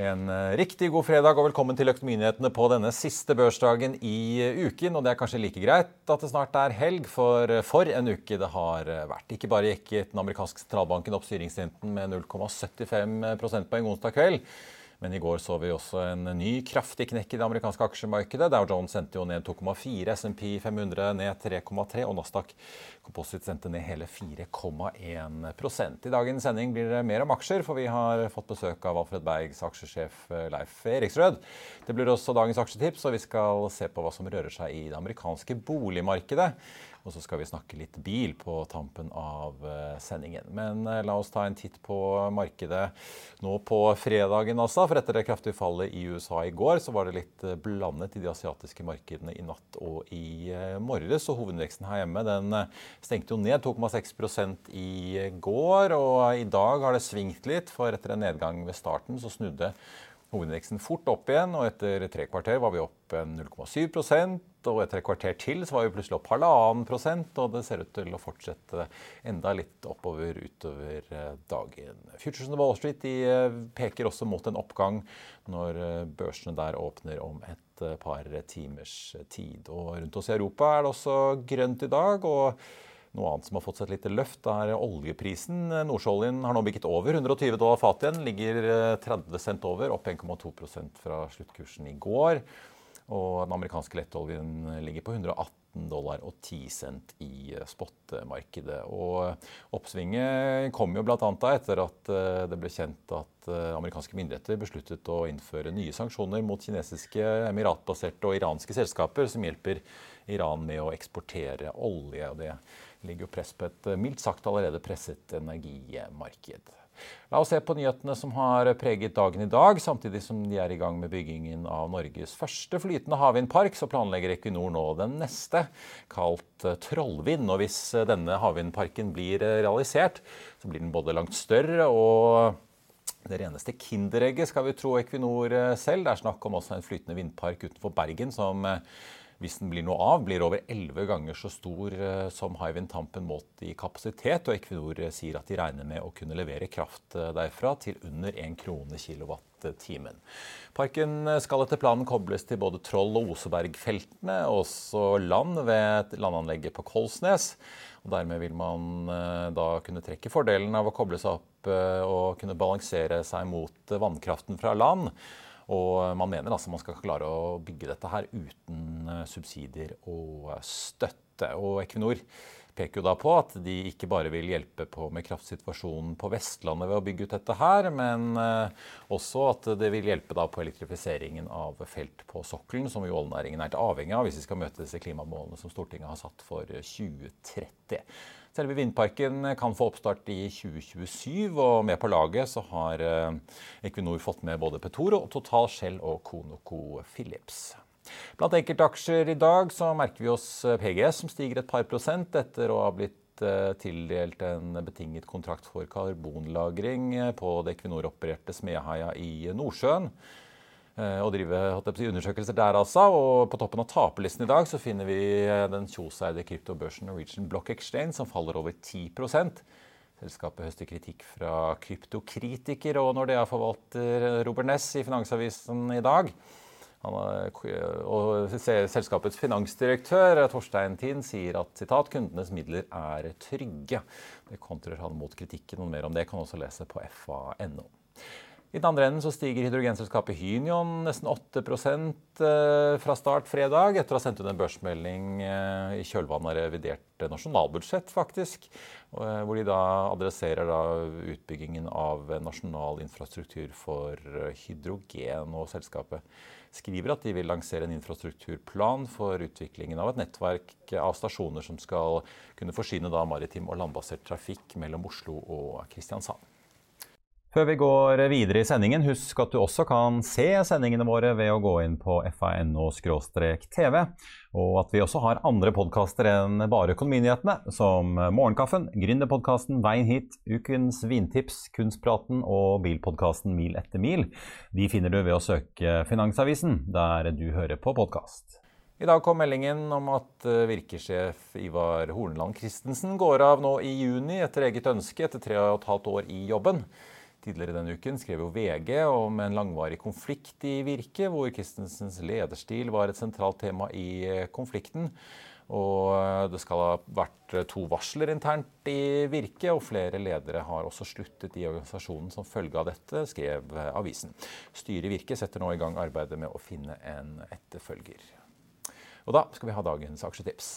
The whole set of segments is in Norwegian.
En eh, riktig god fredag og velkommen til Økonominyhetene på denne siste børsdagen i eh, uken. Og det er kanskje like greit at det snart er helg, for eh, for en uke det har vært. Ikke bare gikk den amerikanske sentralbanken opp styringsrenten med 0,75 prosentpoeng onsdag kveld. Men i går så vi også en ny kraftig knekk i det amerikanske aksjemarkedet. Dow Jones sendte jo ned 2,4, SMP 500 ned 3,3 og Nasdaq Composite sendte ned hele 4,1% I dagens sending blir det mer om aksjer, for vi har fått besøk av Alfred Bergs aksjesjef eh, Leif Eriksrød. Det blir også dagens aksjetips, og vi skal se på hva som rører seg i det amerikanske boligmarkedet. Og så skal vi snakke litt bil på tampen av eh, sendingen. Men eh, la oss ta en titt på markedet nå på fredagen også. For etter det kraftige fallet i USA i går, så var det litt eh, blandet i de asiatiske markedene i natt og i morges. Og hovedveksten her hjemme den stengte jo ned 2,6 i går. Og i dag har det svingt litt, for etter en nedgang ved starten så snudde hovedindeksen fort opp igjen, og etter tre kvarter var vi opp 0,7% og etter et kvarter til så var vi plutselig opp halvannen prosent, og det ser ut til å fortsette enda litt oppover utover eh, dagen. Futuresene Wall Street eh, peker også mot en oppgang når eh, børsene der åpner om et par timers tid. Og rundt oss i Europa er det også grønt i dag. og noe annet som har fått seg et lite løft, er oljeprisen. Nordsjøoljen har nå bygget over 120 dollar fatet igjen. Ligger 30 eh, cent over, opp 1,2 fra sluttkursen i går. Og den amerikanske lettoljen ligger på 118 dollar og 10 cent i eh, spotmarkedet. Og oppsvinget kom jo bl.a. etter at eh, det ble kjent at amerikanske myndigheter besluttet å innføre nye sanksjoner mot kinesiske, emiratbaserte og iranske selskaper som hjelper Iran med å eksportere olje. og det ligger jo press på et eh, mildt sagt allerede presset energimarked. La oss se på nyhetene som har preget dagen i dag. Samtidig som de er i gang med byggingen av Norges første flytende havvindpark, så planlegger Equinor nå den neste, kalt eh, Trollvind. Og hvis eh, denne havvindparken blir realisert, så blir den både langt større og det reneste kinderegget, skal vi tro Equinor selv. Det er snakk om også en flytende vindpark utenfor Bergen som hvis den blir noe av, blir over elleve ganger så stor eh, som Hywind Tampen målt i kapasitet. Og Equinor eh, sier at de regner med å kunne levere kraft eh, derfra til under 1 krone kilowattimen. Parken skal etter planen kobles til både Troll- og Osebergfeltene, og også land ved landanlegget på Kolsnes. Og dermed vil man da kunne trekke fordelen av å koble seg opp og kunne balansere seg mot vannkraften fra land. Og man mener altså man skal klare å bygge dette her uten eh, subsidier og støtte. Og Equinor peker jo da på at de ikke bare vil hjelpe på med kraftsituasjonen på Vestlandet ved å bygge ut dette her, men eh, også at det vil hjelpe da på elektrifiseringen av felt på sokkelen, som jo oljenæringen er avhengig av hvis vi skal møte disse klimamålene som Stortinget har satt for 2030. Selve vindparken kan få oppstart i 2027, og med på laget så har eh, Equinor fått med både Petoro, Total Shell og Konoco Philips. Blant enkeltaksjer i dag så merker vi oss PGS som stiger et par prosent etter å ha blitt tildelt en betinget kontrakt for karbonlagring på det Equinor-opererte Smehaia i Nordsjøen. Og drive undersøkelser der, altså. Og på toppen av taperlisten i dag så finner vi den kjoseide kryptobørsen Norwegian Block Exchange, som faller over 10% Selskapet høster kritikk fra kryptokritiker og Nordea-forvalter Robert Ness i Finansavisen i dag. og selskapets finansdirektør Torstein Tien sier at citat, kundenes midler er trygge. Det kontrer han mot kritikken. og mer om det kan også lese på fa.no. I den andre enden så stiger hydrogenselskapet Hynion nesten 8 eh, fra start fredag, etter å ha sendt ut en børsmelding eh, i kjølvannet av revidert nasjonalbudsjett, faktisk. Eh, hvor de da adresserer da utbyggingen av nasjonal infrastruktur for hydrogen. Og selskapet skriver at de vil lansere en infrastrukturplan for utviklingen av et nettverk av stasjoner som skal kunne forsyne da maritim og landbasert trafikk mellom Oslo og Kristiansand. Før vi går videre i sendingen, husk at du også kan se sendingene våre ved å gå inn på fano-tv, og at vi også har andre podkaster enn bare Økonominyhetene, som Morgenkaffen, Gründerpodkasten Veien hit, Ukens vintips, Kunstpraten og bilpodkasten Mil etter mil. De finner du ved å søke Finansavisen, der du hører på podkast. I dag kom meldingen om at eh, virkesjef Ivar Horneland Christensen går av nå i juni etter eget ønske, etter tre og et halvt år i jobben. Tidligere denne uken skrev jo VG om en langvarig konflikt i Virke, hvor Christensens lederstil var et sentralt tema i eh, konflikten. Og eh, det skal ha vært eh, to varsler internt i Virke, og flere ledere har også sluttet i organisasjonen som følge av dette, skrev avisen. Styret i Virke setter nå i gang arbeidet med å finne en etterfølger. Og da skal vi ha dagens aksjetips.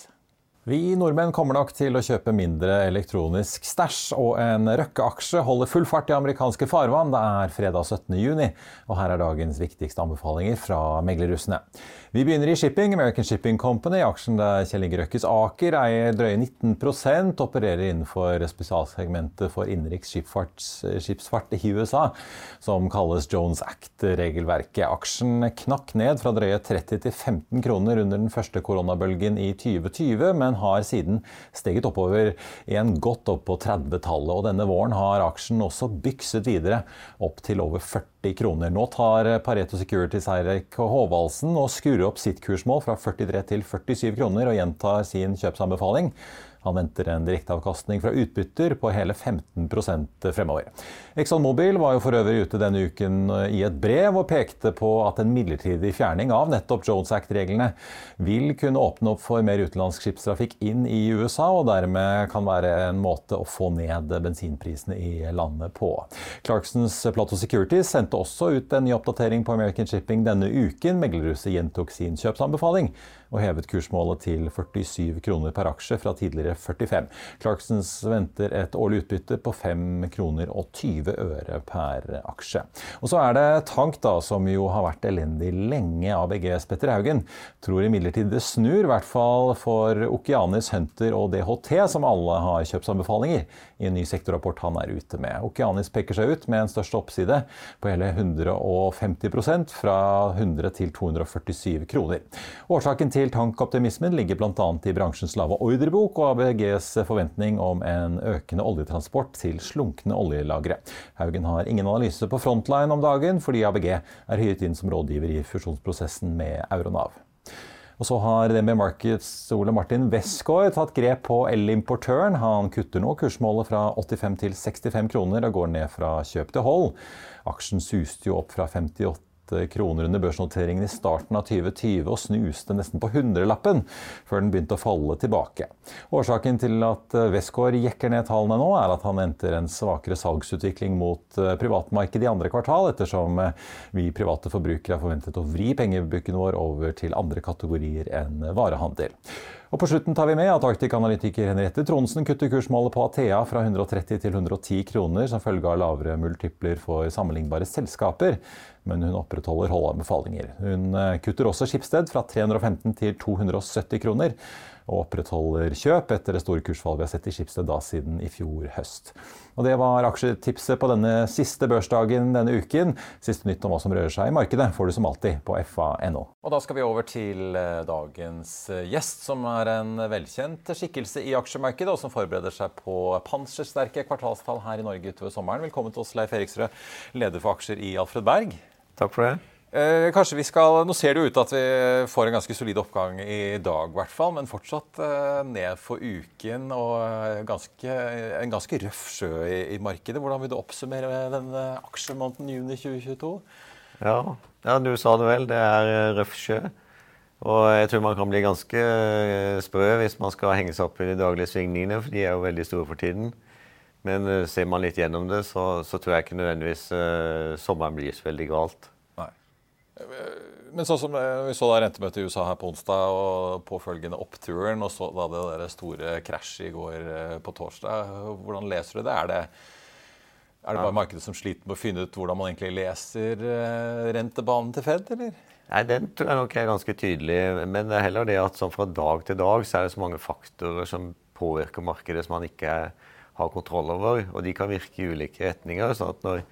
Vi nordmenn kommer nok til å kjøpe mindre elektronisk stæsj, og en Røkke-aksje holder full fart i amerikanske farvann. Det er fredag 17. juni, og her er dagens viktigste anbefalinger fra meglerrussene. Vi begynner i shipping. American Shipping Company, aksjen der Kjell Inge Røkkes Aker eier drøye 19% opererer innenfor spesialsegmentet for innenriks skipsfart i USA, som kalles Jones Act-regelverket. Aksjen knakk ned fra drøye 30 til 15 kroner under den første koronabølgen i 2020. men men har siden steget oppover igjen godt opp på 30-tallet. Og denne våren har aksjen også bykset videre opp til over 40 kroner. Nå tar Pareto Securities Eirik Håvaldsen og skrur opp sitt kursmål fra 43 til 47 kroner og gjentar sin kjøpsanbefaling. Han venter en direkteavkastning fra utbytter på hele 15% fremover. ExxonMobil var jo for øvrig ute denne uken i et brev og pekte på at en midlertidig fjerning av nettopp Jones Act-reglene vil kunne åpne opp for mer utenlandsk skipstrafikk inn i USA, og dermed kan være en måte å få ned bensinprisene i landet på. Clarksons Plato Securities sendte også ut en ny oppdatering på American Shipping denne uken. Meglerhuset gjentok sin kjøpsanbefaling og hevet kursmålet til 47 kroner per aksje fra tidligere 45. Clarksons venter et årlig utbytte på 5 kroner og 20 øre per aksje. Og så er det Tank, da, som jo har vært elendig lenge. ABGs Petter Haugen tror imidlertid det snur, i hvert fall for Okeanis, Hunter og DHT, som alle har kjøpsanbefalinger i en ny sektorrapport han er ute med. Okeanis peker seg ut med en største oppside på hele 150% fra 100 til 247 kroner. Årsaken til tankoptimismen ligger bl.a. i bransjens lave ordrebok og ABGs forventning om en økende oljetransport til slunkne oljelagre. Haugen har ingen analyse på Frontline om dagen, fordi ABG er hyret inn som rådgiver i fusjonsprosessen med Euronav. Og så har DNB Markets Ole Martin Westgård tatt grep på elimportøren. Han kutter nå kursmålet fra 85 til 65 kroner og går ned fra kjøp til hold. Aksjen suste jo opp fra 58 kroner under børsnoteringen i starten av 2020 og snuste nesten på hundrelappen før den begynte å falle tilbake. Årsaken til at Westgård jekker ned tallene nå, er at han venter en svakere salgsutvikling mot eh, privatmarkedet i andre kvartal, ettersom eh, vi private forbrukere har forventet å vri pengebruken vår over til andre kategorier enn varehandel. Og på slutten tar vi med at Arctic-analytiker Henriette Tronsen kutter kursmålet på Athea fra 130 til 110 kroner som følge av lavere multipler for sammenlignbare selskaper men hun opprettholder holdanbefalinger. Hun eh, kutter også Skipsted fra 315 til 270 kroner. og opprettholder kjøp etter det store kursfallet vi har sett i Skipsted da siden i fjor høst. Og Det var aksjetipset på denne siste børsdagen denne uken. Siste nytt om hva som rører seg i markedet får du som alltid på fa.no. Og Da skal vi over til eh, dagens eh, gjest, som er en velkjent skikkelse i aksjemarkedet, og som forbereder seg på pansersterke kvartalstall her i Norge utover sommeren. Velkommen til oss, Leif Eriksrød, leder for aksjer i Alfred Berg. Takk for det. Eh, kanskje vi skal, Nå ser det ut til at vi får en ganske solid oppgang i dag, i hvert fall, men fortsatt eh, ned for uken og eh, ganske, en ganske røff sjø i, i, markedet. Hvordan vil du oppsummere denne aksjemåneden juni 2022? Ja, ja, du sa det vel. Det er eh, røff sjø. Og jeg tror man kan bli ganske eh, sprø hvis man skal henge seg opp i de daglige svingningene, for de er jo veldig store for tiden. Men ser man litt gjennom det, så, så tror jeg ikke nødvendigvis uh, sommeren blir så veldig galt. Men sånn som eh, vi så da rentemøtet i USA her på onsdag og påfølgende oppturen, og så da det der store krasjet i går eh, på torsdag, hvordan leser du det? Er det, er det bare markedet som sliter med å finne ut hvordan man egentlig leser eh, rentebanen til Fed, eller? Nei, Den tror jeg nok er ganske tydelig. Men det er heller det at sånn fra dag til dag så er det så mange faktorer som påvirker markedet som man ikke har kontroll over. Og de kan virke i ulike retninger. sånn at når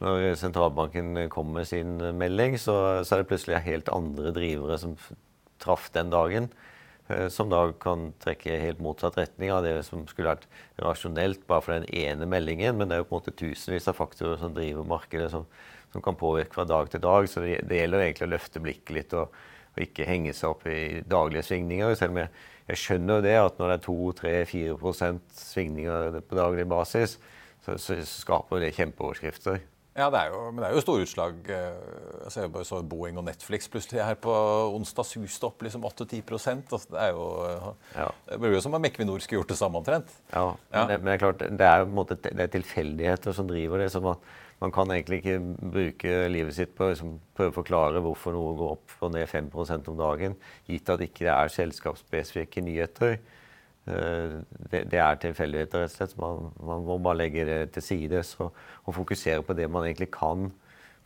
når sentralbanken kommer med sin melding, så, så, er det plutselig helt andre drivere som traff den dagen. Eh, som da kan trekke helt motsatt retning av det som skulle vært rasjonelt bare for den ene meldingen. Men det er jo på en måte tusenvis av faktorer som driver markedet, som, som kan påvirke fra dag til dag. Så det, det gjelder egentlig å løfte blikket litt og, og, ikke henge seg opp i daglige svingninger. Selv om jeg, jeg skjønner jo det at når det er 2-3-4% svingninger på daglig basis, så, så skaper det kjempeoverskrifter. Ja, det er jo, men det er jo store utslag. Eh, jeg ser bare så Boeing og Netflix plutselig her på onsdag suste opp liksom 8-10% altså, Det er jo ja. Det blir jo som om Equinor skulle gjort det samme omtrent. Ja, ja. Men, det, men, det, er klart, det er måte, det er tilfeldigheter som driver det. som man, man kan egentlig ikke bruke livet sitt på å liksom, prøve å forklare hvorfor noe går opp og ned 5% om dagen, gitt at ikke det er selskapsspesifikke nyheter. Eh, det, det, er tilfeldigheter, rett og slett. Man, man, må bare legge det til side og, og, fokusere på det man egentlig kan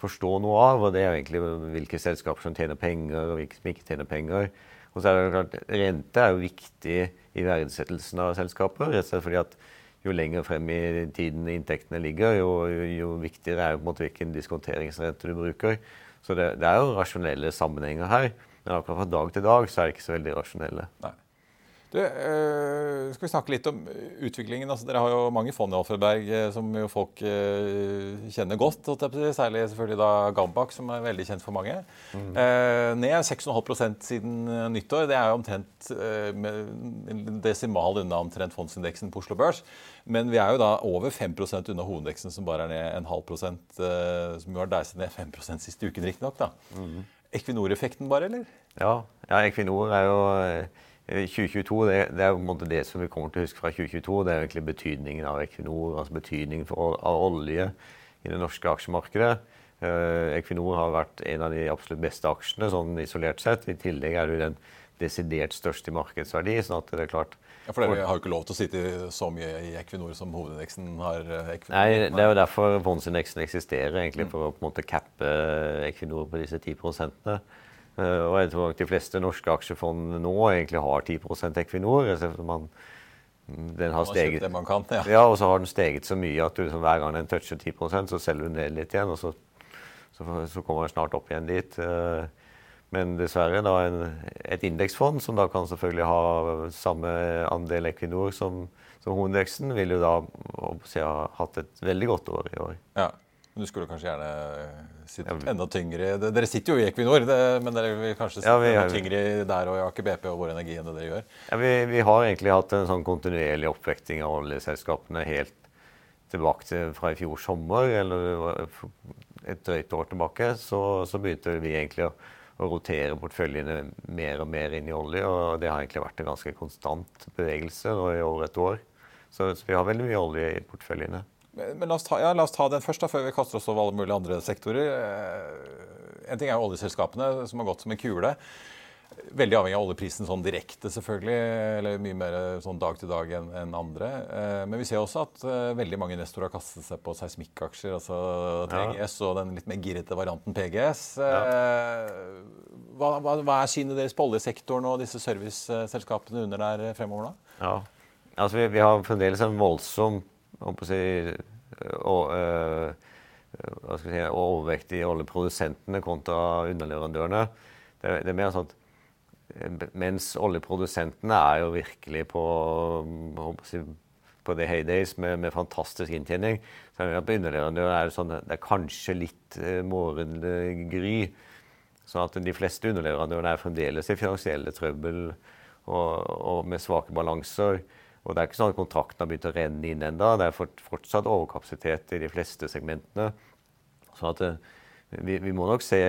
forstå noe av. Og det er egentlig hvilke selskaper som tjener penger, og hvilke som ikke tjener penger. Og så er det klart, Rente er jo viktig i verdsettelsen av selskaper. rett og slett fordi at jo lenger frem i tiden inntektene ligger, jo, jo viktigere er jo hvilken diskonteringsrente du bruker. Så det, det er jo rasjonelle sammenhenger her. Men akkurat fra dag til dag så er det ikke så veldig rasjonelle. Nei. Du, øh, skal vi snakke litt om utviklingen? Altså, dere har jo mange fond i Alfredberg eh, som jo folk øh, kjenner godt. Særlig selvfølgelig da Gambak, som er veldig kjent for mange. Mm. Ned 6,5 siden nyttår. Det er jo omtrent en desimal unna omtrent fondsindeksen på Oslo Børs. Men vi er jo da over 5% unna hovedindeksen, som bare er ned en halv prosent. Som jo har deiset ned 5 siste uken, riktignok. Mm. Equinor-effekten bare, eller? Ja, ja Equinor er jo 2022 det, det, er det som vi kommer til å huske fra 2022. Det er egentlig betydningen av Equinor, altså betydningen for, av olje i det norske aksjemarkedet. Uh, Equinor har vært en av de absolutt beste aksjene sånn isolert sett. I tillegg er det den desidert største i markedsverdi. sånn at det er klart... Ja, For dere har jo ikke lov til å sitte så mye i Equinor som hovedindeksen har? Eh, Equinor. Nei, det er jo derfor fondsindeksen eksisterer, egentlig, for å på en måte cappe Equinor på disse 10 prosentene. Eh, og jeg tror de fleste norske aksjefond nå egentlig har 10% Equinor. Man, den har steget, man kan, ja. ja. og så har den steget så mye at du, så hver gang den toucher 10% så selger du ned litt igjen. og så, så, så kommer den snart opp igjen dit. Eh, men dessverre da en, et indeksfond som da kan selvfølgelig ha samme andel Equinor som, som hovedindeksen, vil jo da ha hatt et veldig godt år i år. Ja. Men du skulle kanskje gjerne sittet enda tyngre Dere sitter jo i Equinor, det, men dere vil kanskje sitte ja, vi, enda tyngre der og i Aker BP og Vår Energi enn det dere gjør? Ja, vi, vi, har egentlig hatt en sånn kontinuerlig oppvekting av oljeselskapene helt tilbake til fra i fjor sommer, eller et drøyt år tilbake. Så, så begynte vi egentlig å, å, rotere porteføljene mer og mer inn i olje, og det har egentlig vært en ganske konstant bevegelse nå i over et år. Så, så vi har veldig mye olje i porteføljene. Men la oss, ta, ja, la oss ta den først, da, før vi kaster oss over alle mulige andre sektorer. Eh, en ting er jo oljeselskapene, som har gått som en kule. Veldig avhengig av oljeprisen sånn direkte, selvfølgelig. Eller mye mer sånn dag til dag enn en andre. Eh, men vi ser også at eh, veldig mange investorer har kastet seg på seismikkaksjer, altså TGS ja. og den litt mer girrete varianten PGS. Ja. hva, hva, hva er synet deres på oljesektoren og disse serviceselskapene under der fremover da? Ja, altså vi, vi har fremdeles en voldsom si, og, øh, hva skal si, overvekt i oljeprodusentene kontra underleverandørene. Det, det er mer sånn at mens oljeprodusentene er jo virkelig på, si, på the heydays med, med, fantastisk inntjening. Så er det på underleverandører er det sånn det er kanskje litt eh, morgengry. Sånn at de fleste underleverandørene er fremdeles i finansielle trøbbel og, og med svake balanser. Og det er ikke sånn at kontrakten har begynt å renne inn ennå. Det er fortsatt overkapasitet i de fleste segmentene. Sånn at eh, vi, vi, må nok se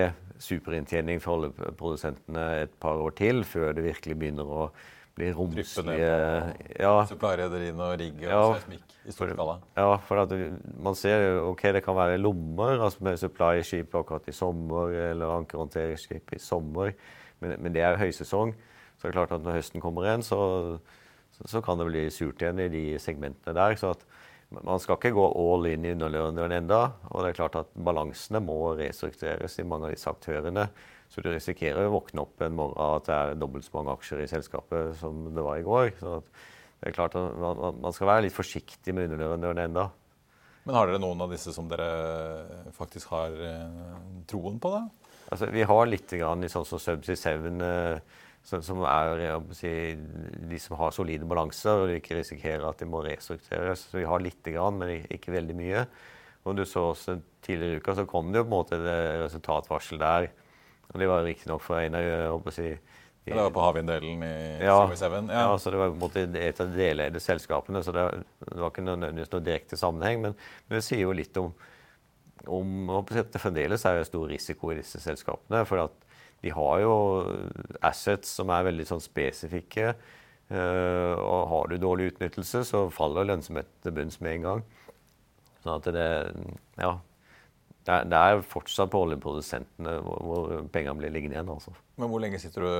superinntjening for oljeprodusentene et par år til før det virkelig begynner å bli romslige ja. Supply-rederiene og rigg og ja, seismikk i stor skala. Ja, for at man ser jo ok, det kan være lommer altså med supply-skip akkurat i sommer, eller ankerhåndteringsskip i sommer, men, men, det er jo høysesong. Så det er klart at når høsten kommer igjen, så, så, så kan det bli surt igjen i de segmentene der. så at man skal ikke gå all in i underleverandøren enda, og det er klart at balansene må restruktureres i mange av disse aktørene. Så du risikerer å våkne opp en morgen at det er dobbelt så mange aksjer i selskapet som det var i går. Så det er klart at Man skal være litt forsiktig med underleverandøren enda. Men har dere noen av disse som dere faktisk har eh, troen på? da? Altså, vi har litt grann i sånn som Subsea 7 som er si, de som har solide balanser og ikke risikerer at de må restruktureres. Så vi har lite grann, men ikke veldig mye. Og du så også Tidligere i uka så kom det jo på en måte et resultatvarsel der. og Det var riktignok for en av si, de, Det var på havvinddelen i ja, ja. ja, så det var på en måte et av de deleide selskapene. Så det, var ikke nødvendigvis noe direkte sammenheng. Men, men, det sier jo litt om, om at det fremdeles er stor risiko i disse selskapene. for at de har jo assets som er veldig sånn spesifikke. Uh, og har du dårlig utnyttelse, så faller lønnsomheten til bunns med en gang. Sånn at det Ja. Det er, det er fortsatt på oljeprodusentene hvor, hvor pengene blir liggende igjen. altså. Men hvor lenge sitter du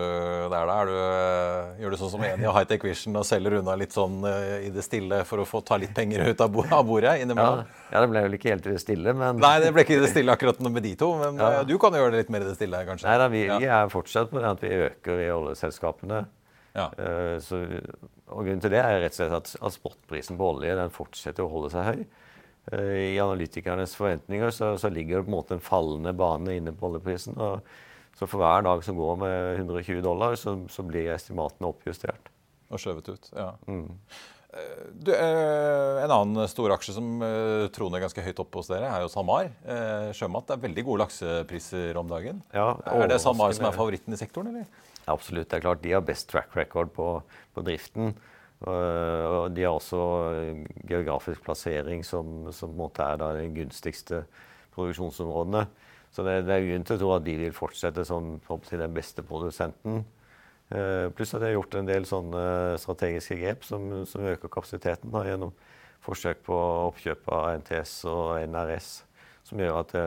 der, da? Du, eh, gjør du sånn som Eni og Hightech Vision og selger unna litt sånn uh, i det stille for å få ta litt penger ut av, bordet innimellom? Ja, ja, det ble vel ikke helt i det stille, men Nei, det ble ikke i det stille akkurat med de to. Men ja. du kan jo gjøre det litt mer i det stille, kanskje? Nei da, vi, vi, er fortsatt på det at vi øker i oljeselskapene. Ja. Så, og grunnen til det er rett og slett at, at spotprisen på olje den fortsetter å holde seg høy. Uh, I analytikernes forventninger så, så, ligger det på en måte en fallende bane inne på oljeprisen. og så for hver dag som går med 120 dollar, så, så blir estimatene oppjustert. Og skjøvet ut, ja. Mm. Eh, du, eh, en annen stor aksje som eh, troner ganske høyt oppe hos dere, er jo SalMar. Sjømat er veldig gode laksepriser om dagen. Ja, er det SalMar som er favoritten i sektoren, eller? Ja, absolutt. Det er klart De har best track record på, på driften. Og de har også geografisk plassering som, som på en måte er de gunstigste produksjonsområdene. Så det, det, er grunn til å tro at de vil fortsette som den beste produsenten. Eh, pluss at de har gjort en del sånne strategiske grep som, som øker kapasiteten da, gjennom forsøk på oppkjøp av NTS og NRS, som gjør at det,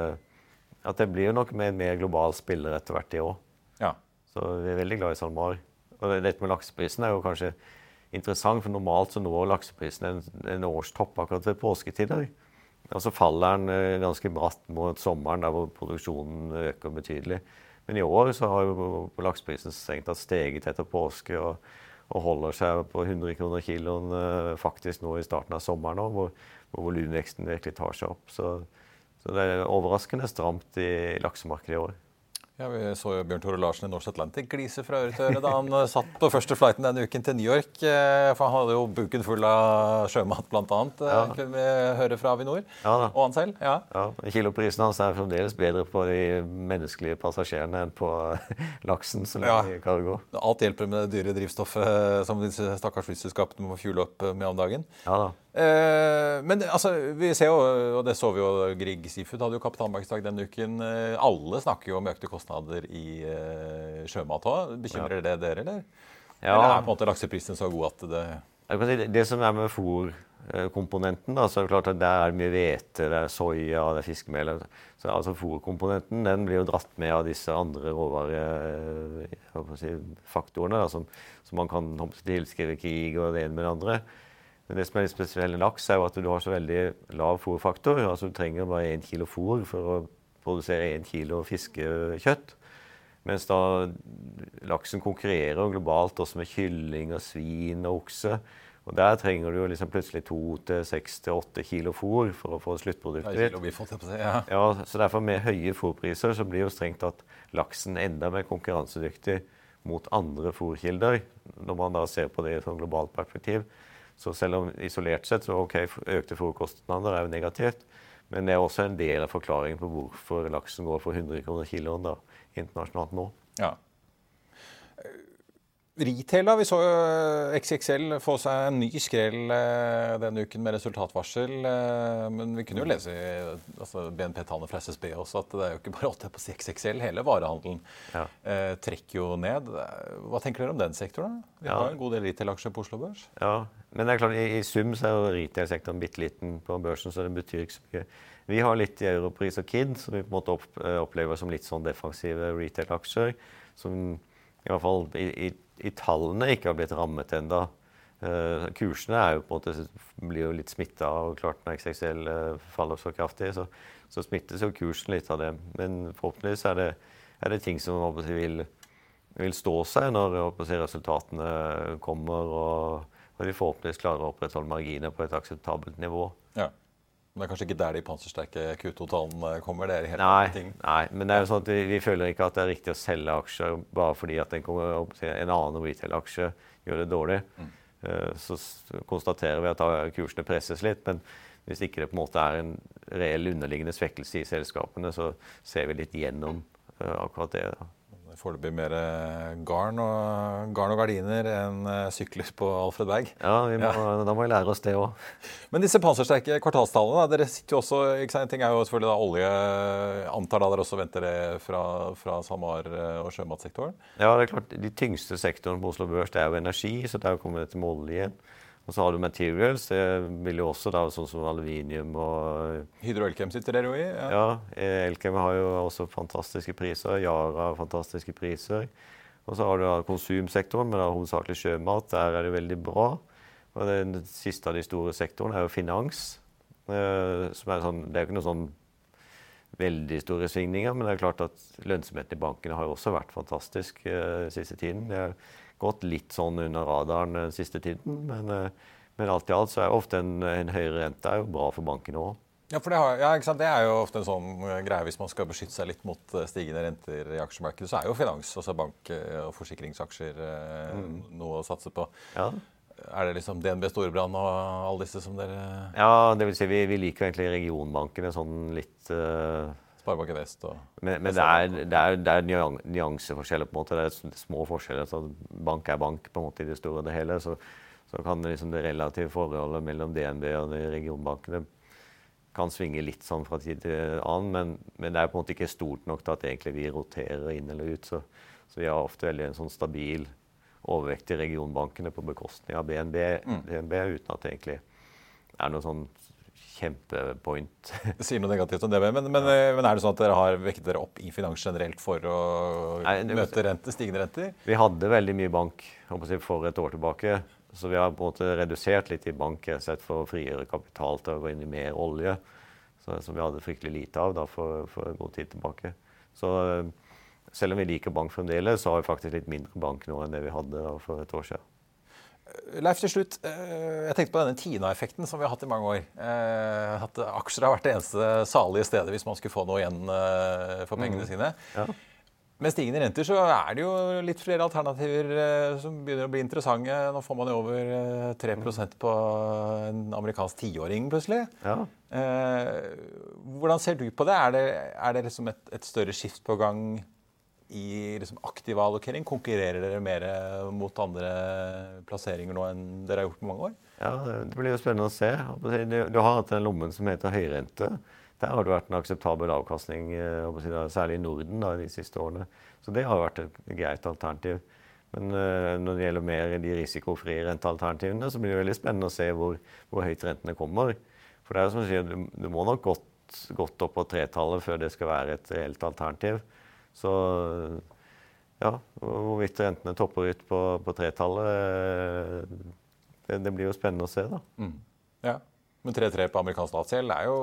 at det blir nok med en mer global spiller etter hvert i år. Ja. Så vi er veldig glad i SalMar. Og dette med lakseprisen er jo kanskje interessant, for normalt så når lakseprisen en, en årstopp akkurat ved påsketider. Og så faller den eh, ganske bratt mot sommeren, der hvor produksjonen øker betydelig. Men i år så har lakseprisen strengt tatt steget etter påske og, og, holder seg på 100 kroner kiloen eh, faktisk nå i starten av sommeren, òg, hvor, hvor volumveksten virkelig tar seg opp. Så, så det er overraskende stramt i laksemarkedet i år. Ja, Vi så jo Bjørn Tore Larsen i Norse Atlantic glise fra øre til øre da han eh, satt på første flighten denne uken til New York. Eh, for han hadde jo buken full av sjømat, bl.a. Eh, ja. kunne vi høre fra Avinor. Ja, og han selv. Ja. ja. Kiloprisen hans er fremdeles bedre på de menneskelige passasjerene enn på laksen som ja. i cargo. Alt hjelper med det dyre drivstoffet som disse stakkars flyselskapene må fuele opp med om dagen. Ja da. Men altså, vi ser jo, og det så vi jo, Grieg Seafood hadde jo kapitalmarkedsdag denne uken. Alle snakker jo om økte kostnader i uh, sjømat òg. Bekymrer det dere, eller? Ja. Eller er på en måte lakseprisen så god at det det, det som er med fôrkomponenten, da, så er det klart at der er det mye hvete, det er soya, det er fiskemel. Så altså Fôrkomponenten den blir jo dratt med av disse andre råvarefaktorene si, som, som, man kan tilskrive krig og det ene med det andre. Men det som er litt spesielt med laks, er jo at du har så veldig lav fôrfaktor. Altså Du trenger bare én kilo fôr for å produsere én kilo fiskekjøtt. Mens da laksen konkurrerer globalt også med kylling og svin og okse. Og Der trenger du liksom plutselig to til seks til åtte kilo fôr for å få sluttproduktet ditt. ja. Ja, så derfor Med høye fôrpriser så blir jo strengt tatt laksen enda mer konkurransedyktig mot andre fôrkilder, når man da ser på det i et sånn globalt perspektiv. Så selv om isolert sett så ok, økte fôrkostnader er jo negativt, men det er også en del av forklaringen på hvorfor laksen går for 100 kroner kiloen da, internasjonalt nå. Ja. Retail, da. Vi så jo XXL få seg en ny skrell eh, denne uken med resultatvarsel. eh, Men vi kunne jo lese i altså BNP-tallene fra SSB også at det er jo ikke bare 8 på XXL. Hele varehandelen Ja. eh, trekker jo ned. Hva tenker dere om den sektoren? Vi Ja. har en god del retail-aksjer på Oslo Børs. Ja, men det er klart, i, i sum så er retail-sektoren bitte liten på børsen, så det betyr ikke så mye. Vi har litt i Europris og Kid, som vi på en måte opp, eh, opplever som litt sånn defensive retail-aksjer. Som i hvert fall i, i, i tallene ikke har blitt rammet ennå. Uh, kursene er jo på en måte, blir jo litt smitta av klart når XXL uh, faller så kraftig. Så, så smittes jo kursen litt av det. Men forhåpentligvis er det, er det ting som vil, vil stå seg når resultatene kommer. Og, og vi forhåpentligvis klarer å opprettholde marginer på et akseptabelt nivå. Ja. Men det er kanskje ikke der de pansersterke Q2-tallene kommer? Det er helt Nei, ting. nei, men det er jo sånn at vi, vi føler ikke at det er riktig å selge aksjer bare fordi at en, en annen retail-aksje gjør det dårlig. Mm. Så konstaterer vi at kursene presses litt, men hvis ikke det på en måte er en reell underliggende svekkelse i selskapene, så ser vi litt gjennom eh, akkurat det. da. Foreløpig mer eh, garn og, garn og gardiner enn eh, sykler på Alfred Berg. Ja, må, da må vi lære oss det òg. Men disse pansersterke kvartalstallene, dere sitter jo også ikke sant, En ting er jo selvfølgelig da olje. Antar da dere også venter det fra, fra SalMar eh, og sjømatsektoren? Ja, det er klart, De tyngste sektorene på Oslo Børs det er jo energi, så det er jo kommet etter med olje. Og så har du materials. Det vil jo også da, sånn som aluminium og Hydro Elkem sitter dere jo i. Ja. Ja, Elkem har jo også fantastiske priser. Yara har fantastiske priser. Og så har du da konsumsektoren, men da hovedsakelig sjømat. Der er det veldig bra. Og den siste av de store sektorene er jo finans. eh, som er sånn, det er jo ikke noe sånn veldig store svingninger, men det er klart at lønnsomheten i bankene har jo også vært fantastisk eh, siste tiden. Det har gått litt sånn under radaren den siste tiden, men, eh, men alt i alt så er ofte en, en høyere rente er jo bra for bankene òg. Ja, for det, har, ja, det er jo ofte en sånn greie hvis man skal beskytte seg litt mot eh, stigende renter i aksjemarkedet. Så er jo finans, altså bank- eh, og forsikringsaksjer, mm. noe å satse på. Ja. Er det liksom DNB Storebrand og alle disse som dere Ja, det vil si vi, vi liker egentlig regionbankene sånn litt eh, Sparebanken Vest og Men, men det, er, det, er, det er nyan- nyanseforskjeller, på en måte. Det er små forskjeller. Så bank er bank på en måte i det store og det hele. Så, så kan det, liksom det relative forholdet mellom DNB og de regionbankene kan svinge litt sånn fra tid til annen, men, men det er på en måte ikke stort nok til at egentlig vi roterer inn eller ut. Så, så vi har ofte veldig en sånn stabil overvekt i regionbankene på bekostning av BNB, DNB, uten at det egentlig er noe sånn kjempepoint. Sier noe negativt om det, men, men, ja. men er det sånn at dere har vekket dere opp i finans generelt for å Nei, det- møte rente, stigende renter? Vi hadde veldig mye bank jeg, for et år tilbake. Så vi har på en måte redusert litt i bank sett for å frigjøre kapital til å gå inn i mer olje. Så, som vi hadde fryktelig lite av da, for, for god tid tilbake. Så eh, selv om vi liker bank fremdeles, så har vi faktisk litt mindre bank nå enn det vi hadde da, for et år siden. Leif, til slutt. eh, Jeg tenkte på denne Tina-effekten som vi har hatt i mange år. Eh, At aksjer har vært det eneste salige stedet hvis man skulle få noe igjen eh, for pengene sine. Ja. Med stigende renter så er det jo litt flere alternativer som begynner å bli interessante. Nå får man jo over eh, 3 på en amerikansk tiåring plutselig. Ja. Hvordan ser du på det? Er det, er det liksom et, et større skift på gang i liksom aktiv allokering? Konkurrerer dere mer mot andre plasseringer nå enn dere har gjort på mange år? Ja, Det blir jo spennende å se. Du har hatt den lommen som heter høyrente. Der har det vært en akseptabel avkastning, eh, særlig i Norden da, de siste årene. Så det har vært et greit alternativ. Men eh, når det gjelder mer de risikofrie rentealternativene, så blir det veldig spennende å se hvor, hvor høyt rentene kommer. For det er jo som du sier, du, du må nok godt, godt opp på tretallet før det skal være et reelt alternativ. Så ja, hvorvidt rentene topper ut på, på tretallet, eh, det, det blir jo spennende å se, da. Ja. Men 3-3 på amerikansk statsgjeld er jo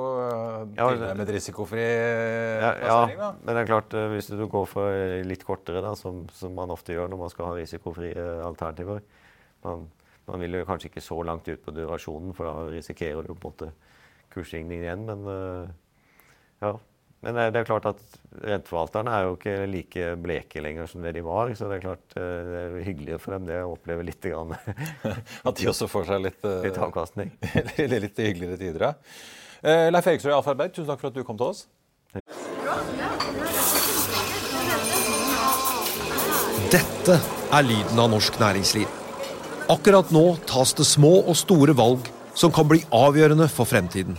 ja, med risikofri ja, plassering, da. Ja, men det er klart, hvis du går for litt kortere, da, som, som man ofte gjør når man skal ha risikofrie alternativer man, man, vil jo kanskje ikke så langt ut på durasjonen, for da risikerer du på en måte kursstigning igjen. Men ja, men det er klart at renteforvalterne er jo ikke like bleke lenger som det de var. Så det er klart eh, det er hyggelig for dem det å oppleve litt grann, At de også får seg litt, eh, litt avkastning. litt hyggeligere tider, ja. Eh, Leif Eriksrød i Alfaberg, tusen takk for at du kom til oss. Dette er lyden av norsk næringsliv. Akkurat nå tas det små og store valg som kan bli avgjørende for fremtiden.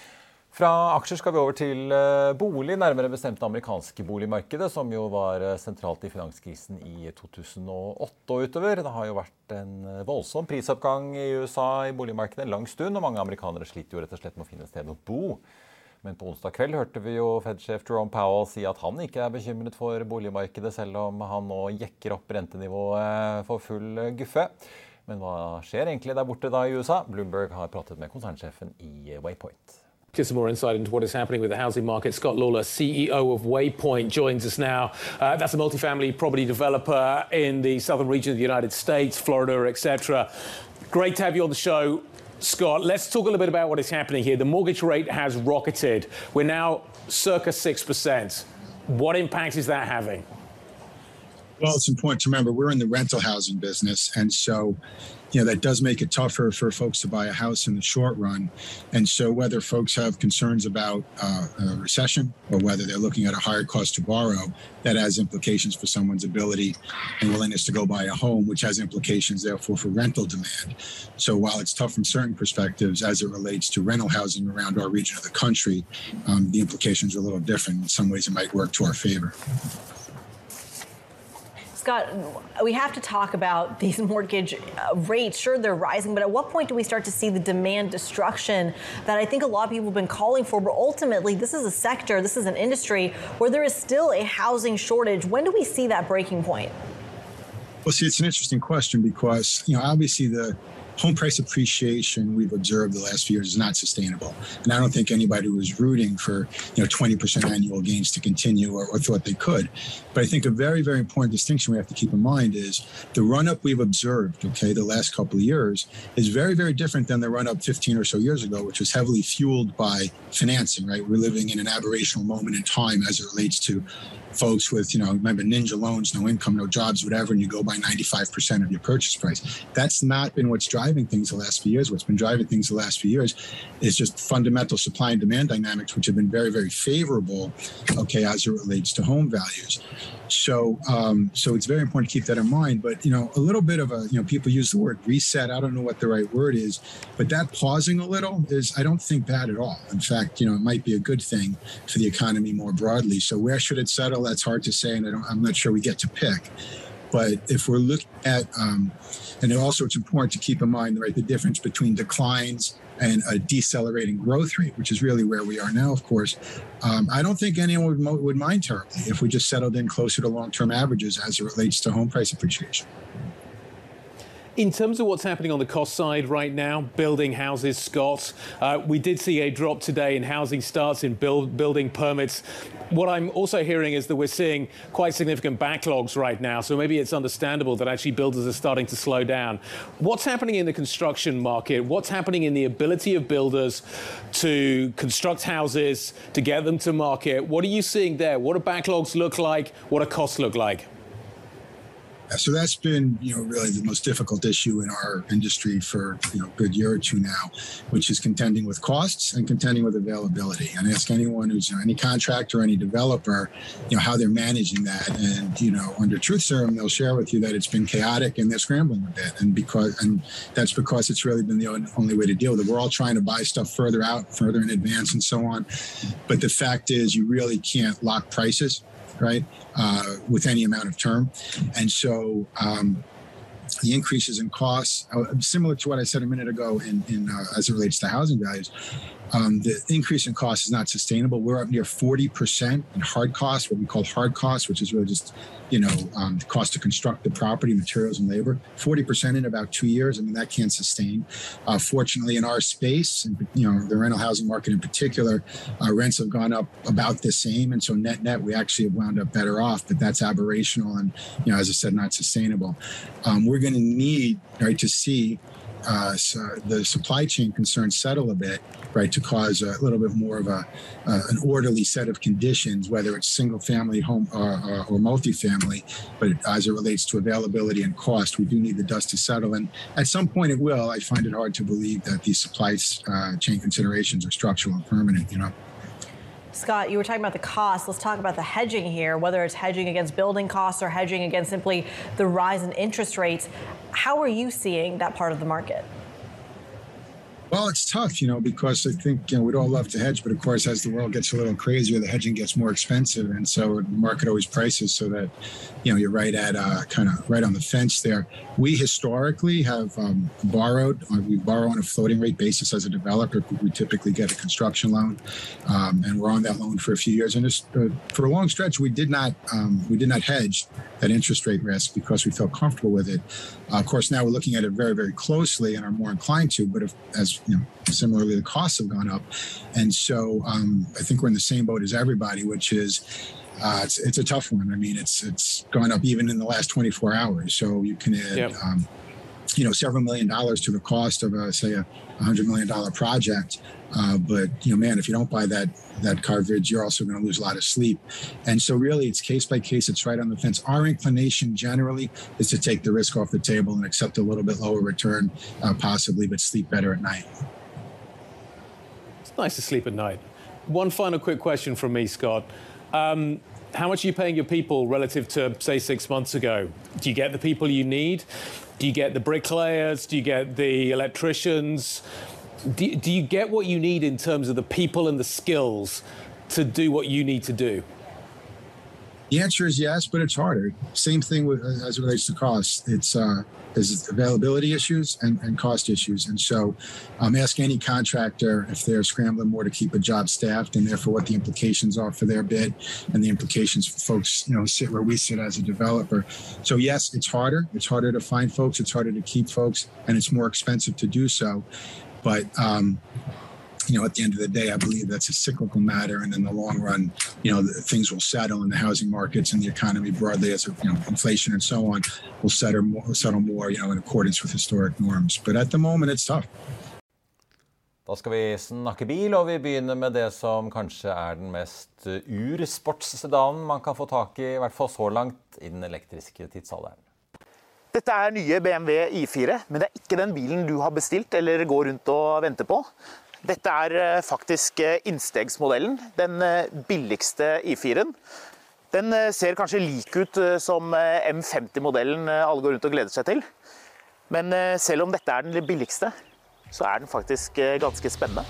Fra aksjer skal vi over til eh, bolig, nærmere bestemt det amerikanske boligmarkedet, som jo var eh, sentralt i finanskrisen i 2008 og utover. Det har jo vært en eh, voldsom prisoppgang i USA i boligmarkedet en lang stund, og mange amerikanere sliter jo rett og slett med å finne et sted å bo. Men på onsdag kveld hørte vi jo Fed-sjef Jerome Powell si at han ikke er bekymret for boligmarkedet, selv om han nå jekker opp rentenivået for full guffe. Men hva skjer egentlig der borte da i USA? Bloomberg har pratet med konsernsjefen i Waypoint. Get some more insight into what is happening with the housing market. Scott Lawler, CEO of Waypoint, joins us now. Uh, that's a multifamily property developer in the southern region of the United States, Florida, etc. Great to have you on the show. Scott, let's talk a little bit about what is happening here. The mortgage rate has rocketed. We're now circa 6%. What impact is that having? Well, it's important to remember we're in the rental housing business. And so, you know, that does make it tougher for folks to buy a house in the short run. And so, whether folks have concerns about uh, a recession or whether they're looking at a higher cost to borrow, that has implications for someone's ability and willingness to go buy a home, which has implications, therefore, for rental demand. So, while it's tough from certain perspectives as it relates to rental housing around our region of the country, um, the implications are a little different. In some ways, it might work to our favor. Scott, we have to talk about these mortgage uh, rates. Sure, they're rising, but at what point do we start to see the demand destruction that I think a lot of people have been calling for? But ultimately, this is a sector, this is an industry where there is still a housing shortage. When do we see that breaking point? Well, see, it's an interesting question because, you know, obviously the home price appreciation we've observed the last few years is not sustainable. And I don't think anybody was rooting for, you know, 20% annual gains to continue or, or thought they could. But I think a very, very important distinction we have to keep in mind is the run up we've observed, okay, the last couple of years is very, very different than the run up 15 or so years ago, which was heavily fueled by financing, right? We're living in an aberrational moment in time as it relates to folks with, you know, remember ninja loans, no income, no jobs, whatever, and you go by 95% of your purchase price. That's not been what's driving things the last few years. What's been driving things the last few years is just fundamental supply and demand dynamics, which have been very, very favorable, okay, as it relates to home values. So, um, so it's very important to keep that in mind. But you know, a little bit of a, you know, people use the word reset. I don't know what the right word is, but that pausing a little is, I don't think bad at all. In fact, you know, it might be a good thing for the economy more broadly. So, where should it settle? That's hard to say, and I don't, I'm not sure we get to pick. But if we're looking at, um, and also it's important to keep in mind, right, the difference between declines and a decelerating growth rate, which is really where we are now, of course. Um, I don't think anyone would, would mind terribly if we just settled in closer to long term averages as it relates to home price appreciation. In terms of what's happening on the cost side right now, building houses, Scott, uh, we did see a drop today in housing starts, in build, building permits. What I'm also hearing is that we're seeing quite significant backlogs right now, so maybe it's understandable that actually builders are starting to slow down. What's happening in the construction market? What's happening in the ability of builders to construct houses, to get them to market? What are you seeing there? What do backlogs look like? What do costs look like? So that's been, you know, really the most difficult issue in our industry for you know a good year or two now, which is contending with costs and contending with availability. And ask anyone who's you know, any contractor, any developer, you know, how they're managing that. And you know, under Truth Serum, they'll share with you that it's been chaotic and they're scrambling a bit. And because and that's because it's really been the only way to deal with it. We're all trying to buy stuff further out, further in advance, and so on. But the fact is, you really can't lock prices right, uh, with any amount of term. And so um, the increases in costs, uh, similar to what I said a minute ago in, in uh, as it relates to housing values, um, the increase in cost is not sustainable. We're up near 40% in hard costs, what we call hard costs, which is really just, you know, um, the cost to construct the property, materials, and labor. 40% in about two years. I mean, that can't sustain. Uh, fortunately, in our space, and you know, the rental housing market in particular, uh, rents have gone up about the same, and so net net, we actually have wound up better off. But that's aberrational, and you know, as I said, not sustainable. Um, we're going to need right to see uh, so the supply chain concerns settle a bit, right, to cause a little bit more of a uh, an orderly set of conditions, whether it's single family home or, or, or multifamily. But as it relates to availability and cost, we do need the dust to settle, and at some point it will. I find it hard to believe that these supply uh, chain considerations are structural and permanent. You know. Scott, you were talking about the cost. Let's talk about the hedging here, whether it's hedging against building costs or hedging against simply the rise in interest rates. How are you seeing that part of the market? Well, it's tough, you know, because I think you know we'd all love to hedge, but of course, as the world gets a little crazier, the hedging gets more expensive, and so the market always prices so that you know you're right at uh, kind of right on the fence there. We historically have um, borrowed. Uh, we borrow on a floating rate basis as a developer. We typically get a construction loan, um, and we're on that loan for a few years. And just, uh, for a long stretch, we did not um, we did not hedge that interest rate risk because we felt comfortable with it. Uh, of course, now we're looking at it very very closely and are more inclined to. But if, as you know, similarly, the costs have gone up, and so um, I think we're in the same boat as everybody, which is. Uh, it's, it's a tough one. I mean, it's it's gone up even in the last 24 hours. So you can add, yep. um, you know, several million dollars to the cost of, a, say, a hundred million dollar project. Uh, but you know, man, if you don't buy that that coverage, you're also going to lose a lot of sleep. And so, really, it's case by case. It's right on the fence. Our inclination generally is to take the risk off the table and accept a little bit lower return, uh, possibly, but sleep better at night. It's nice to sleep at night. One final quick question from me, Scott. Um, how much are you paying your people relative to, say, six months ago? Do you get the people you need? Do you get the bricklayers? Do you get the electricians? Do, do you get what you need in terms of the people and the skills to do what you need to do? The answer is yes, but it's harder. Same thing with as it relates to cost. It's uh, there's availability issues and, and cost issues, and so um, ask any contractor if they're scrambling more to keep a job staffed, and therefore what the implications are for their bid, and the implications for folks you know sit where we sit as a developer. So yes, it's harder. It's harder to find folks. It's harder to keep folks, and it's more expensive to do so. But um, you know, at the end of the day, I believe that's a cyclical matter, and in the long run, you know, things will settle in the housing markets and the economy broadly, as you know, inflation and so on, will settle more, settle more, you know, in accordance with historic norms. But at the moment, it's tough. Da skal vi snakke bil, og vi begynner med det som kanskje er den mest ursportssedanen man kan få tak i, i hvert fall så langt, i den elektriske tidsalderen. Dette er nye BMW I4, men det er ikke den bilen du har bestilt eller går rundt og venter på. Dette er faktisk innstegsmodellen, den billigste I4-en. Den ser kanskje lik ut som M50-modellen alle går rundt og gleder seg til. Men selv om dette er den billigste, så er den faktisk ganske spennende.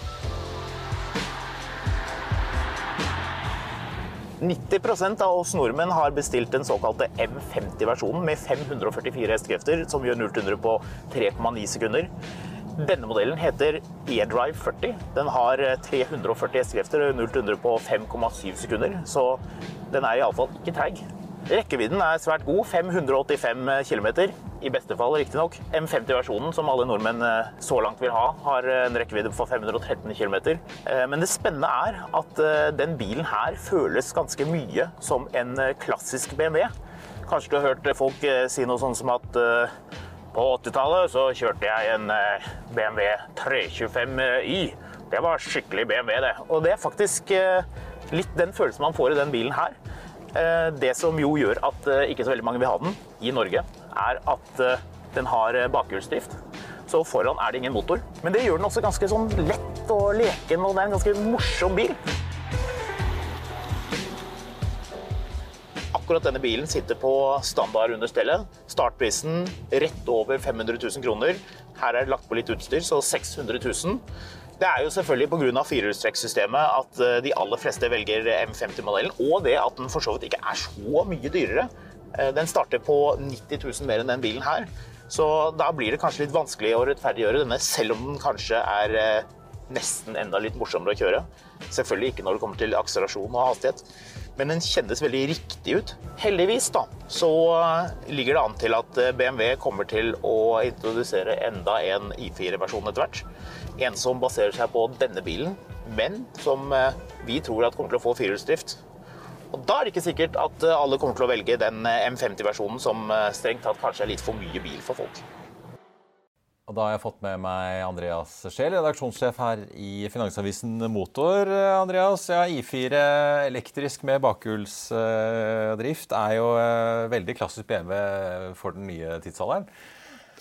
90 av oss nordmenn har bestilt den såkalte M50-versjonen med 544 hestekrefter, som gjør 0-100 på 3,9 sekunder. Denne modellen heter eDrive 40. Den har 340 hestekrefter og 0-100 på 5,7 sekunder, så den er iallfall ikke treig. Rekkevidden er svært god, 585 km. i beste fall riktignok. M50-versjonen, som alle nordmenn eh, så langt vil ha, har en rekkevidde på 513 km. Men det spennende er at den bilen her føles ganske mye som en klassisk BMW. Kanskje du har hørt folk si noe sånn som at på 80-tallet så kjørte jeg en BMW 325i. Det var skikkelig BMW, det. Og det er faktisk litt den følelsen man får i den bilen her. Eh, det som jo gjør at eh, ikke så veldig mange vil ha den i Norge, er at eh, den har bakhjulsdrift. Så foran er det ingen motor. Men det gjør den også ganske sånn lett og leken, og det er en ganske morsom bil. Akkurat denne bilen sitter på standard under stellet. Startprisen rett over 500 000 kroner. Her er det lagt på litt utstyr, så 600 000. Det er jo selvfølgelig pga. firehjulstrekksystemet at eh, de aller fleste velger M50-modellen, og det at den for så vidt ikke er så mye dyrere. Eh, den starter på 90 000 mer enn den bilen her. Så da blir det kanskje litt vanskelig å rettferdiggjøre denne, selv om den kanskje er eh, nesten enda litt morsommere å kjøre. Selvfølgelig ikke når det kommer til akselerasjon og hastighet, men den kjennes veldig riktig ut. Heldigvis da, så ligger det an til at BMW kommer til å introdusere enda en I4-versjon etter hvert. En som baserer seg på denne bilen, men som eh, vi tror at kommer til å få firehjulsdrift. Og Da er det ikke sikkert at eh, alle kommer til å velge den eh, M50-versjonen som strengt tatt kanskje er litt for mye bil for folk. Og da har jeg fått med meg Andreas Scheel, redaksjonssjef her i Finansavisen Motor. Andreas, ja, I4 elektrisk med bakhjulsdrift er jo veldig klassisk BMW for den nye tidsalderen.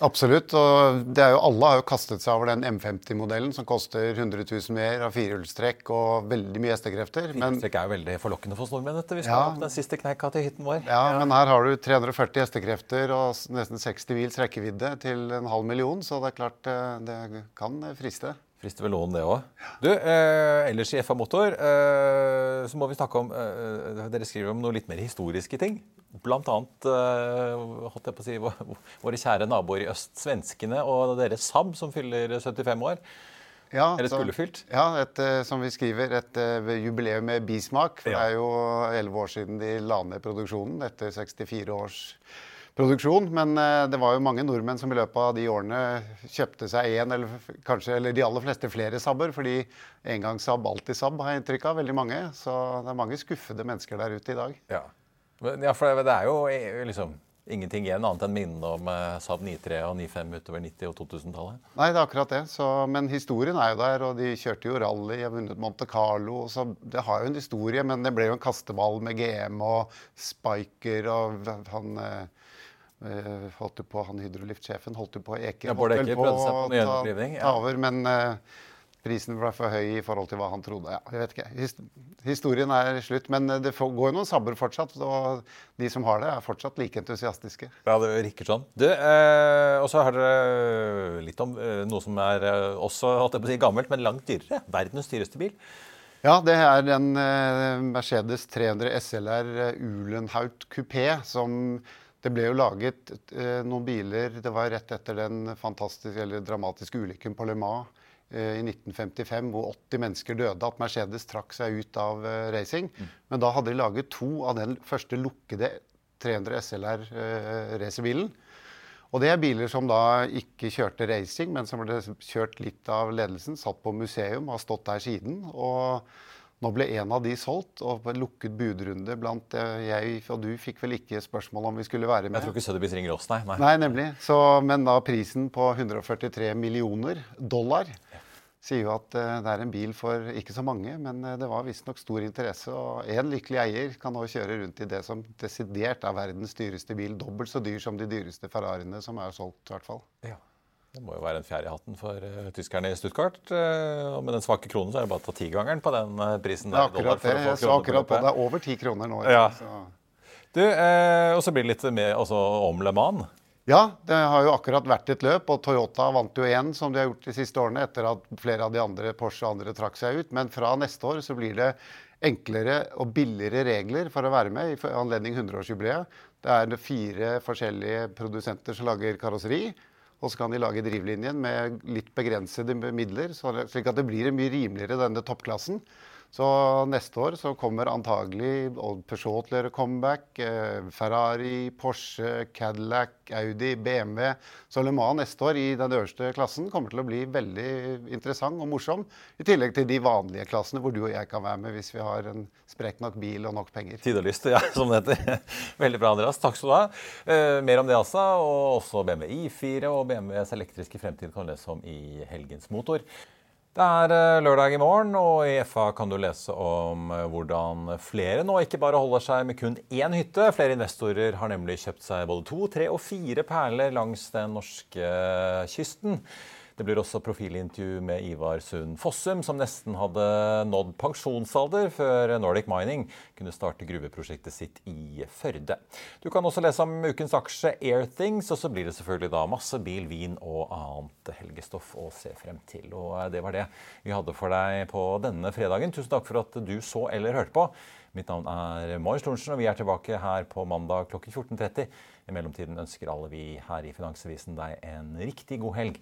Absolutt. og det er jo, Alle har jo kastet seg over den M50-modellen som koster 100 000 mer, av firehjulstrekk og veldig mye hestekrefter. Firehjulstrekk er jo veldig forlokkende for nordmenn. Vi skal ja, opp den siste kneika til hytten vår. Ja, ja, men her har du 340 hestekrefter og nesten 60 mils rekkevidde til en halv million, så det er klart eh, det kan friste. Frister vel noen, det òg. Du, eh, ellers i FA Motor eh, så må vi snakke om eh, Dere skriver om noe litt mer historiske ting. Blant annet eh, holdt jeg på å si, våre kjære naboer i øst, svenskene, og deres Saab, som fyller 75 år. Ja, Eller skulderfylt? Ja, et, eh, som vi skriver, et uh, jubileum med bismak. For ja. det er jo elleve år siden de la ned produksjonen etter 64 års produksjon. Men eh, det var jo mange nordmenn som i løpet av de årene kjøpte seg én, eller kanskje eller de aller fleste flere Saab-er. Fordi engangssaab, alltid Saab, har jeg inntrykk av. Veldig mange. Så det er mange skuffede mennesker der ute i dag. Ja, ja for det er jo eh, liksom ingenting igjen annet enn minnene om uh, Saab 93 og 95 utover 90- og 2000-tallet? Nei, det er akkurat det. Så, men historien er jo der, og de kjørte jo rally, har vunnet Monte Carlo. Så det har jo en historie, men det ble jo en kasteball med GM og Spiker og han Uh, holdt jo på, Han hydroliftsjefen holdt jo på Eke. Ja, Bård Eke prøvde seg på gjenopplivning. Ja. over, men uh, prisen ble for høy i forhold til hva han trodde. Ja, jeg vet ikke. Historien er slutt. Men uh, det går jo noen sabber fortsatt. Og de som har det, er fortsatt like entusiastiske. Ja, det virker sånn. Du, eh, og så har dere litt om noe som er også holdt jeg på å si, gammelt, men langt dyrere. Verdens dyreste bil. Ja, det er en Mercedes 300 SLR Ulenhaut kupé som det ble jo laget eh, noen biler Det var rett etter den fantastiske eller dramatiske ulykken på Le Mans eh, i 1955 hvor 80 mennesker døde, at Mercedes trakk seg ut av eh, racing. Mm. Men da hadde de laget to av den første lukkede 300 SLR eh. Og det er biler som da ikke kjørte racing, men som ble kjørt litt av ledelsen. Satt på museum, har stått der siden. og nå ble en av de solgt, og på en lukket budrunde blant eh, jeg og du fikk vel ikke spørsmål om vi skulle være med. Jeg tror ikke Sotheby's ringer oss, nei. Nei, nei nemlig. Så, men da prisen på 143 millioner dollar sier jo at uh, det er en bil for ikke så mange, men uh, det var visstnok stor interesse. Og én lykkelig eier kan nå kjøre rundt i det som desidert er verdens dyreste bil. Dobbelt så dyr som de dyreste Ferrariene som er solgt, i hvert fall. Ja. Det må jo være en fjær i hatten for uh, tyskerne i Stuttgart. Uh, og med den svake kronen så er det bare å ta tigangeren på den uh, prisen. Der, det er akkurat det. Jeg så akkurat på det. er over ti kroner nå. Ja. Du, og så blir det litt altså, om Le Mans. Ja, det har jo akkurat vært et løp, og Toyota vant jo igjen, som de har gjort de siste årene, etter at flere av de andre Porsche og andre trakk seg ut. Men fra neste år så blir det enklere og billigere regler for å være med i anledning 100-årsjubileet. Det er fire forskjellige produsenter som lager karosseri. Og så kan de lage drivlinjen med litt begrensede midler, slik at det blir mye rimeligere denne toppklassen. Så neste år så kommer antagelig Peugeot til å gjøre comeback. Eh, Ferrari, Porsche, Cadillac, Audi, BMW. Så Le Mans neste år i den øverste klassen kommer til å bli veldig interessant og morsom. I tillegg til de vanlige klassene hvor du og jeg kan være med hvis vi har en sprekk nok bil og nok penger. Tid og lyst, ja, som det heter. Veldig bra, Andreas. Takk skal du ha. Eh, mer om det altså, og også BMW I4 og BMWs elektriske fremtid kan lese om i Helgens Motor. Det er eh, lørdag i morgen, og i FA kan du lese om eh, hvordan flere nå ikke bare holder seg med kun én hytte. Flere investorer har nemlig kjøpt seg både to, tre og fire perler langs den norske kysten. Det blir også profilintervju med Ivar Sund Fossum, som nesten hadde nådd pensjonsalder før Nordic Mining kunne starte gruveprosjektet sitt i Førde. Du kan også lese om ukens aksje Airthings, og så blir det selvfølgelig da masse bil, vin og annet helgestoff å se frem til. Og det var det vi hadde for deg på denne fredagen. Tusen takk for at du så eller hørte på. Mitt navn er Marius Thorensen, og vi er tilbake her på mandag klokken 14.30. I mellomtiden ønsker alle vi her i Finansavisen deg en riktig god helg.